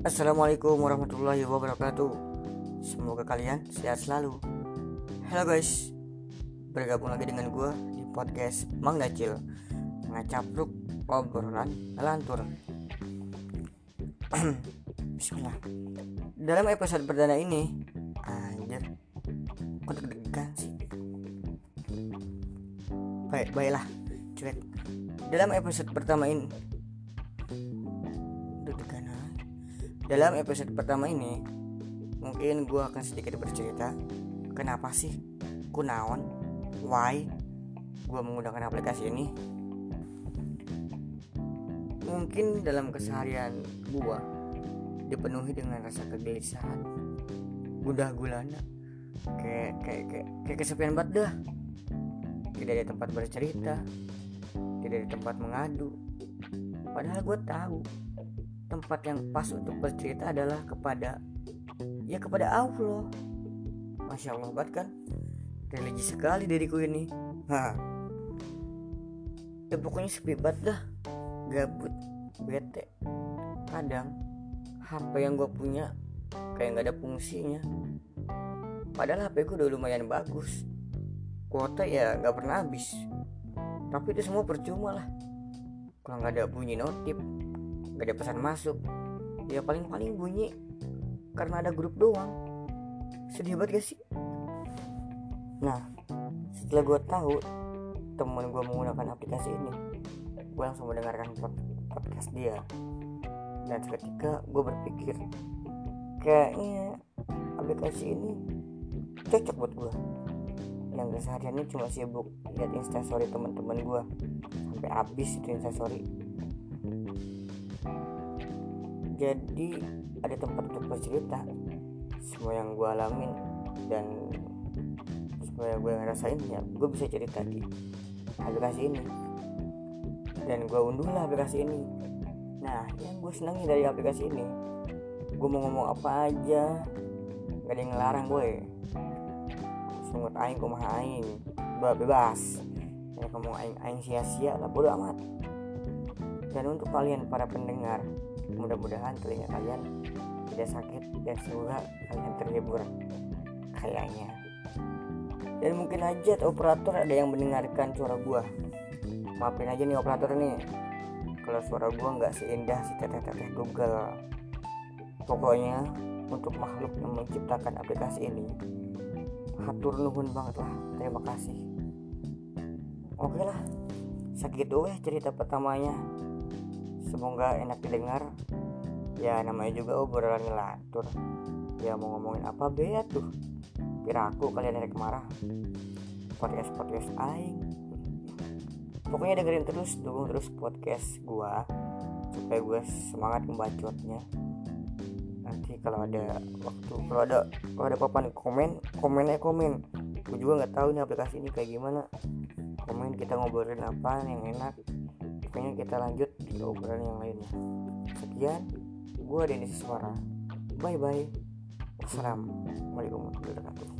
Assalamualaikum warahmatullahi wabarakatuh. Semoga kalian sehat selalu. Halo guys Bergabung lagi dengan gue di podcast Mang Dacil Ngacapruk obrolan lantur Bismillah. Dalam episode perdana ini Anjir Kok deg-degan sih? Baik, baiklah Cuek. Dalam episode pertama ini Deg-degan. Dalam episode pertama ini Mungkin gue akan sedikit bercerita Kenapa sih Kunaon Why Gue menggunakan aplikasi ini. Mungkin dalam keseharian gue Dipenuhi dengan rasa kegelisahan Gundah gulana Kayak kayak kayak, kayak kesepian banget dah. Tidak ada tempat bercerita Tidak ada tempat mengadu. Padahal gue tahu tempat yang pas untuk bercerita adalah kepada ya kepada Allah. Masya Allah banget kan? Religi sekali diriku ini. Ha. Ya pokoknya sepi banget dah. Gabut bete kadang. HP yang gue punya kayak nggak ada fungsinya. Padahal HP gue udah lumayan bagus. Kuota ya nggak pernah habis. Tapi itu semua percuma lah. Kalau nggak ada bunyi notif gak ada pesan masuk. Ya paling-paling bunyi karena ada grup doang. Sedih banget gak sih? Nah setelah gue tahu temen gue menggunakan aplikasi ini gue langsung mendengarkan pod podcast dia. Dan seketika gue berpikir kayaknya aplikasi ini cocok buat gue yang kesehariannya cuma sibuk lihat instastory teman-teman gue sampai habis itu instastory jadi ada tempat untuk bercerita. Semua yang gue alamin dan semua yang gue ngerasain ya gue bisa cerita di aplikasi ini. Dan gue unduh lah aplikasi ini. Nah yang gue senangi dari aplikasi ini gue mau ngomong apa aja gak ada yang ngelarang gue sungut aing kumaha aing bebas. Ya ngomong aing aing sia-sia lah bodo amat dan untuk kalian para pendengar mudah-mudahan telinga kalian tidak sakit dan semoga kalian terhibur. Kayaknya. Dan mungkin aja operator ada yang mendengarkan suara gua. Maafin aja nih operator nih. Kalau suara gua nggak seindah si teteh-teteh Google. Pokoknya untuk makhluk yang menciptakan aplikasi ini hatur nuhun banget lah. Terima kasih. Oke lah. Segitu ya cerita pertamanya semoga enak didengar. Ya namanya juga obrolan ngelantur. Ya mau ngomongin apa bea tuh? Piraku kalian dari marah podcast podcast aing. Pokoknya dengerin terus dukung terus podcast gua supaya gue semangat membacotnya nanti kalau ada waktu kalau ada kalau ada papan komen komennya komen. Gue juga nggak tahu nih aplikasi ini kayak gimana. Komen kita ngobrolin apa yang enak kita lanjut di obrolan yang lainnya. Sekian gue Denis Suara bye bye wassalamualaikum warahmatullahi wabarakatuh